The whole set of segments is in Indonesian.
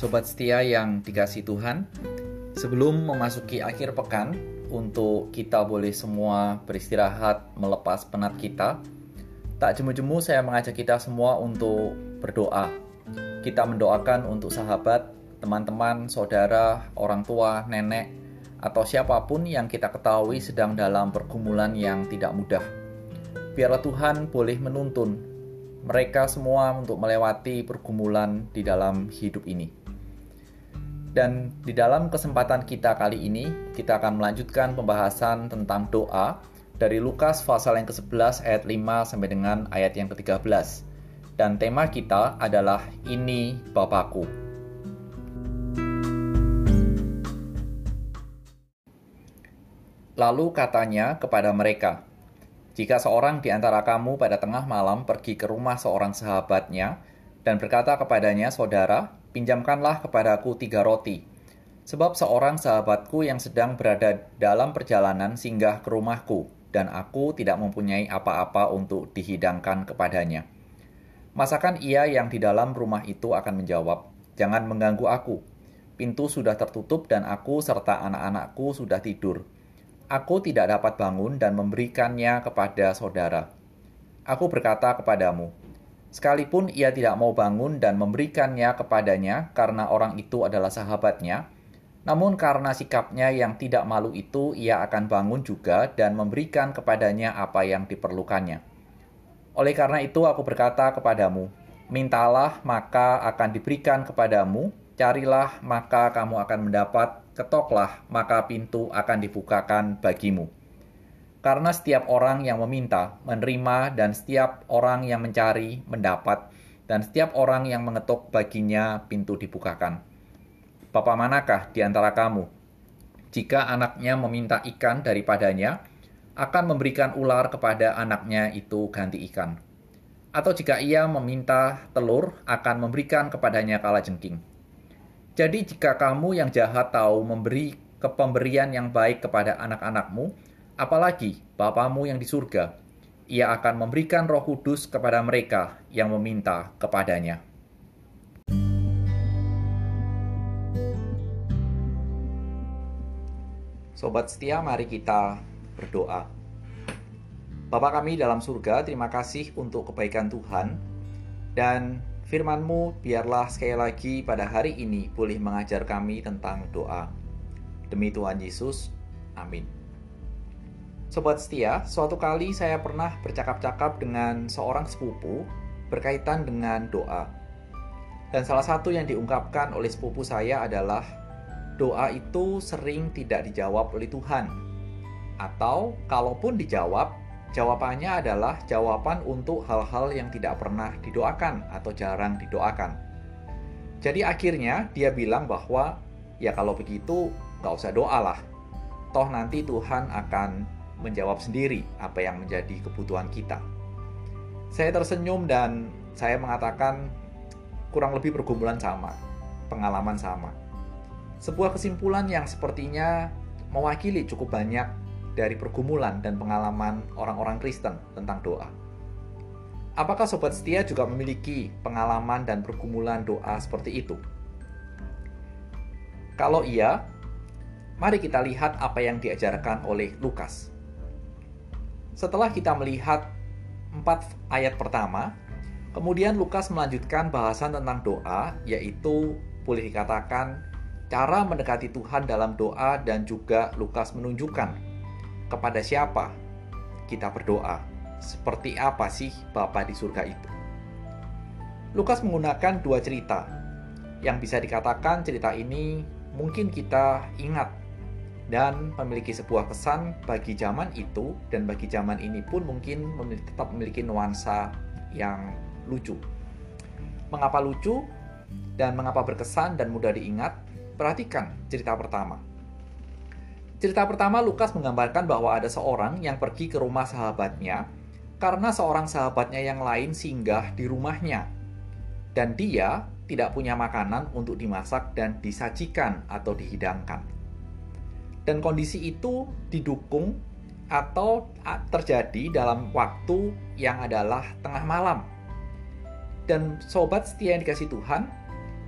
Sobat setia yang dikasih Tuhan, sebelum memasuki akhir pekan, untuk kita boleh semua beristirahat melepas penat kita, tak jemu-jemu saya mengajak kita semua untuk berdoa. Kita mendoakan untuk sahabat, teman-teman, saudara, orang tua, nenek, atau siapa pun yang kita ketahui sedang dalam pergumulan yang tidak mudah. Biarlah Tuhan boleh menuntun mereka semua untuk melewati pergumulan di dalam hidup ini. Dan di dalam kesempatan kita kali ini, kita akan melanjutkan pembahasan tentang doa dari Lukas pasal yang ke-11 ayat 5 sampai dengan ayat yang ke-13. Dan tema kita adalah Ini Bapakku. Lalu katanya kepada mereka, Jika seorang di antara kamu pada tengah malam pergi ke rumah seorang sahabatnya dan berkata kepadanya, Saudara, pinjamkanlah kepadaku tiga roti. Sebab seorang sahabatku yang sedang berada dalam perjalanan singgah ke rumahku, dan aku tidak mempunyai apa-apa untuk dihidangkan kepadanya. Masakan ia yang di dalam rumah itu akan menjawab, Jangan mengganggu aku. Pintu sudah tertutup dan aku serta anak-anakku sudah tidur. Aku tidak dapat bangun dan memberikannya kepada saudara. Aku berkata kepadamu, Sekalipun ia tidak mau bangun dan memberikannya kepadanya karena orang itu adalah sahabatnya, namun karena sikapnya yang tidak malu itu, ia akan bangun juga dan memberikan kepadanya apa yang diperlukannya. Oleh karena itu, aku berkata kepadamu: mintalah, maka akan diberikan kepadamu, carilah, maka kamu akan mendapat, ketoklah, maka pintu akan dibukakan bagimu. Karena setiap orang yang meminta, menerima, dan setiap orang yang mencari, mendapat, dan setiap orang yang mengetuk baginya pintu dibukakan. Bapak manakah di antara kamu? Jika anaknya meminta ikan daripadanya, akan memberikan ular kepada anaknya itu ganti ikan. Atau jika ia meminta telur, akan memberikan kepadanya kala jengking. Jadi jika kamu yang jahat tahu memberi kepemberian yang baik kepada anak-anakmu, Apalagi Bapamu yang di surga, ia akan memberikan roh kudus kepada mereka yang meminta kepadanya. Sobat setia, mari kita berdoa. Bapa kami dalam surga, terima kasih untuk kebaikan Tuhan dan firman-Mu biarlah sekali lagi pada hari ini boleh mengajar kami tentang doa. Demi Tuhan Yesus, amin. Sobat setia, suatu kali saya pernah bercakap-cakap dengan seorang sepupu berkaitan dengan doa. Dan salah satu yang diungkapkan oleh sepupu saya adalah doa itu sering tidak dijawab oleh Tuhan. Atau kalaupun dijawab, jawabannya adalah jawaban untuk hal-hal yang tidak pernah didoakan atau jarang didoakan. Jadi akhirnya dia bilang bahwa ya kalau begitu nggak usah doa lah. Toh nanti Tuhan akan menjawab sendiri apa yang menjadi kebutuhan kita. Saya tersenyum dan saya mengatakan kurang lebih pergumulan sama, pengalaman sama. Sebuah kesimpulan yang sepertinya mewakili cukup banyak dari pergumulan dan pengalaman orang-orang Kristen tentang doa. Apakah sobat setia juga memiliki pengalaman dan pergumulan doa seperti itu? Kalau iya, mari kita lihat apa yang diajarkan oleh Lukas. Setelah kita melihat empat ayat pertama, kemudian Lukas melanjutkan bahasan tentang doa, yaitu boleh dikatakan cara mendekati Tuhan dalam doa dan juga Lukas menunjukkan kepada siapa kita berdoa. Seperti apa sih Bapa di surga itu? Lukas menggunakan dua cerita yang bisa dikatakan cerita ini mungkin kita ingat dan memiliki sebuah kesan bagi zaman itu dan bagi zaman ini pun mungkin tetap memiliki nuansa yang lucu. Mengapa lucu dan mengapa berkesan dan mudah diingat? Perhatikan cerita pertama. Cerita pertama Lukas menggambarkan bahwa ada seorang yang pergi ke rumah sahabatnya karena seorang sahabatnya yang lain singgah di rumahnya. Dan dia tidak punya makanan untuk dimasak dan disajikan atau dihidangkan dan kondisi itu didukung atau terjadi dalam waktu yang adalah tengah malam. Dan sobat setia yang dikasih Tuhan,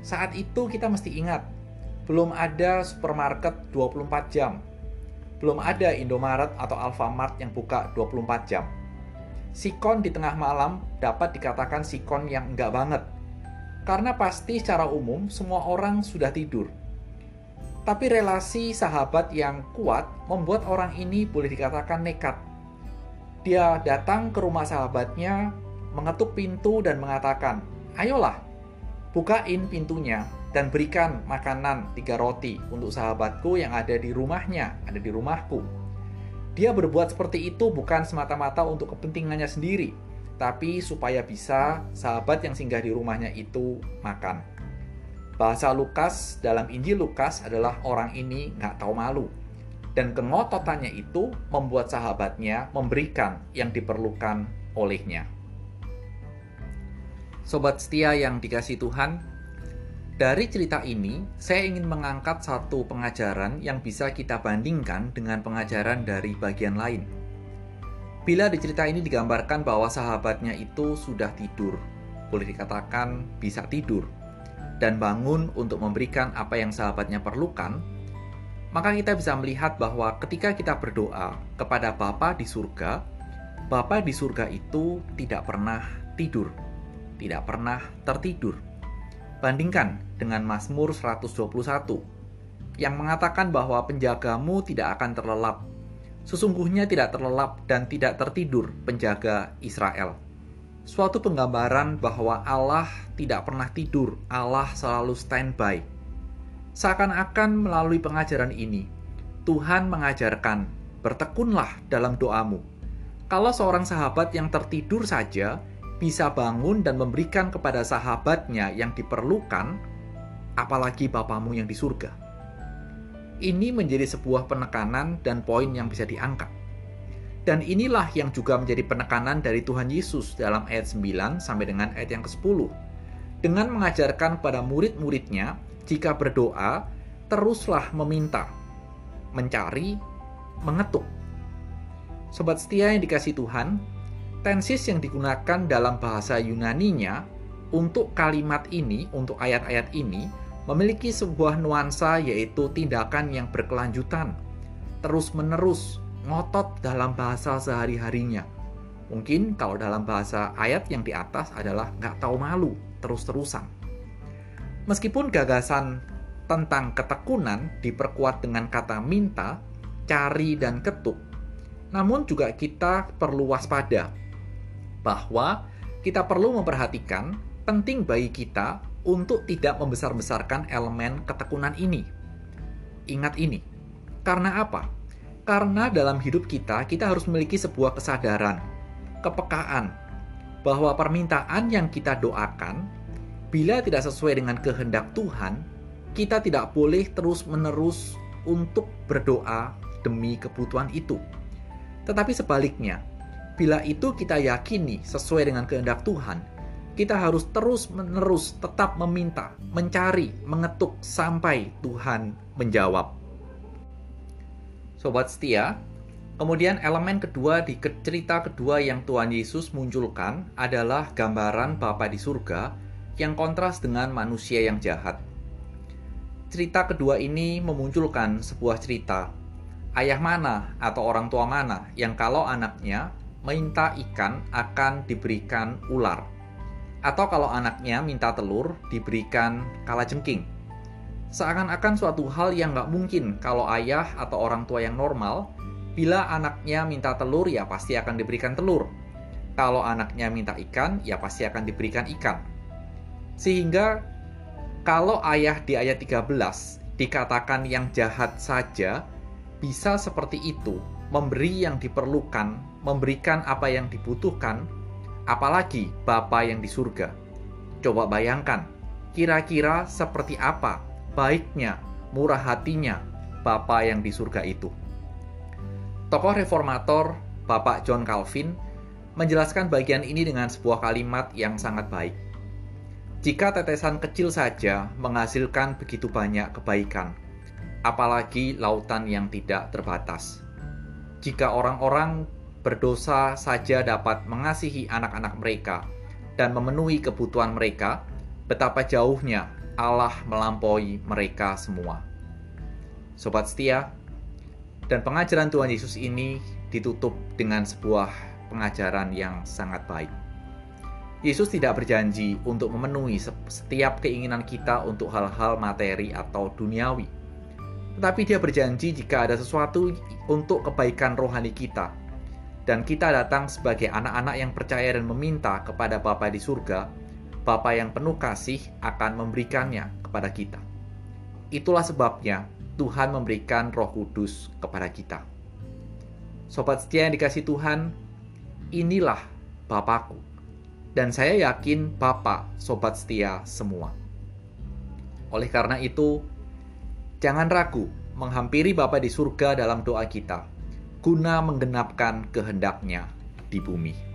Saat itu kita mesti ingat, belum ada supermarket 24 jam. Belum ada Indomaret atau Alfamart yang buka 24 jam. Sikon di tengah malam dapat dikatakan sikon yang enggak banget. Karena pasti secara umum semua orang sudah tidur. Tapi relasi sahabat yang kuat membuat orang ini boleh dikatakan nekat. Dia datang ke rumah sahabatnya, mengetuk pintu dan mengatakan, Ayolah, bukain pintunya dan berikan makanan tiga roti untuk sahabatku yang ada di rumahnya, ada di rumahku. Dia berbuat seperti itu bukan semata-mata untuk kepentingannya sendiri, tapi supaya bisa sahabat yang singgah di rumahnya itu makan. Bahasa Lukas dalam Injil Lukas adalah orang ini nggak tahu malu. Dan kengototannya itu membuat sahabatnya memberikan yang diperlukan olehnya. Sobat setia yang dikasih Tuhan, dari cerita ini saya ingin mengangkat satu pengajaran yang bisa kita bandingkan dengan pengajaran dari bagian lain. Bila di cerita ini digambarkan bahwa sahabatnya itu sudah tidur, boleh dikatakan bisa tidur, dan bangun untuk memberikan apa yang sahabatnya perlukan, maka kita bisa melihat bahwa ketika kita berdoa kepada Bapa di surga, Bapa di surga itu tidak pernah tidur, tidak pernah tertidur. Bandingkan dengan Mazmur 121 yang mengatakan bahwa penjagamu tidak akan terlelap. Sesungguhnya tidak terlelap dan tidak tertidur penjaga Israel suatu penggambaran bahwa Allah tidak pernah tidur, Allah selalu standby. Seakan-akan melalui pengajaran ini, Tuhan mengajarkan, bertekunlah dalam doamu. Kalau seorang sahabat yang tertidur saja bisa bangun dan memberikan kepada sahabatnya yang diperlukan, apalagi Bapamu yang di surga. Ini menjadi sebuah penekanan dan poin yang bisa diangkat. Dan inilah yang juga menjadi penekanan dari Tuhan Yesus dalam ayat 9 sampai dengan ayat yang ke-10. Dengan mengajarkan pada murid-muridnya, jika berdoa, teruslah meminta, mencari, mengetuk. Sobat setia yang dikasih Tuhan, tensis yang digunakan dalam bahasa Yunaninya untuk kalimat ini, untuk ayat-ayat ini, memiliki sebuah nuansa yaitu tindakan yang berkelanjutan, terus-menerus, ngotot dalam bahasa sehari-harinya. Mungkin kalau dalam bahasa ayat yang di atas adalah nggak tahu malu, terus-terusan. Meskipun gagasan tentang ketekunan diperkuat dengan kata minta, cari, dan ketuk, namun juga kita perlu waspada bahwa kita perlu memperhatikan penting bagi kita untuk tidak membesar-besarkan elemen ketekunan ini. Ingat ini, karena apa? Karena dalam hidup kita, kita harus memiliki sebuah kesadaran, kepekaan, bahwa permintaan yang kita doakan, bila tidak sesuai dengan kehendak Tuhan, kita tidak boleh terus-menerus untuk berdoa demi kebutuhan itu. Tetapi sebaliknya, bila itu kita yakini sesuai dengan kehendak Tuhan, kita harus terus-menerus tetap meminta, mencari, mengetuk sampai Tuhan menjawab. Sobat setia, kemudian elemen kedua di cerita kedua yang Tuhan Yesus munculkan adalah gambaran Bapa di surga yang kontras dengan manusia yang jahat. Cerita kedua ini memunculkan sebuah cerita. Ayah mana atau orang tua mana yang kalau anaknya minta ikan akan diberikan ular? Atau kalau anaknya minta telur diberikan kalajengking seakan-akan suatu hal yang nggak mungkin kalau ayah atau orang tua yang normal, bila anaknya minta telur ya pasti akan diberikan telur. Kalau anaknya minta ikan, ya pasti akan diberikan ikan. Sehingga kalau ayah di ayat 13 dikatakan yang jahat saja bisa seperti itu, memberi yang diperlukan, memberikan apa yang dibutuhkan, apalagi Bapa yang di surga. Coba bayangkan, kira-kira seperti apa baiknya, murah hatinya Bapa yang di surga itu. Tokoh reformator Bapak John Calvin menjelaskan bagian ini dengan sebuah kalimat yang sangat baik. Jika tetesan kecil saja menghasilkan begitu banyak kebaikan, apalagi lautan yang tidak terbatas. Jika orang-orang berdosa saja dapat mengasihi anak-anak mereka dan memenuhi kebutuhan mereka, betapa jauhnya Allah melampaui mereka semua. Sobat setia, dan pengajaran Tuhan Yesus ini ditutup dengan sebuah pengajaran yang sangat baik. Yesus tidak berjanji untuk memenuhi setiap keinginan kita untuk hal-hal materi atau duniawi. Tetapi dia berjanji jika ada sesuatu untuk kebaikan rohani kita, dan kita datang sebagai anak-anak yang percaya dan meminta kepada Bapa di surga, Bapa yang penuh kasih akan memberikannya kepada kita. Itulah sebabnya Tuhan memberikan roh kudus kepada kita. Sobat setia yang dikasih Tuhan, inilah Bapakku dan saya yakin Bapak, sobat setia semua. Oleh karena itu, jangan ragu menghampiri Bapa di surga dalam doa kita, guna menggenapkan kehendaknya di bumi.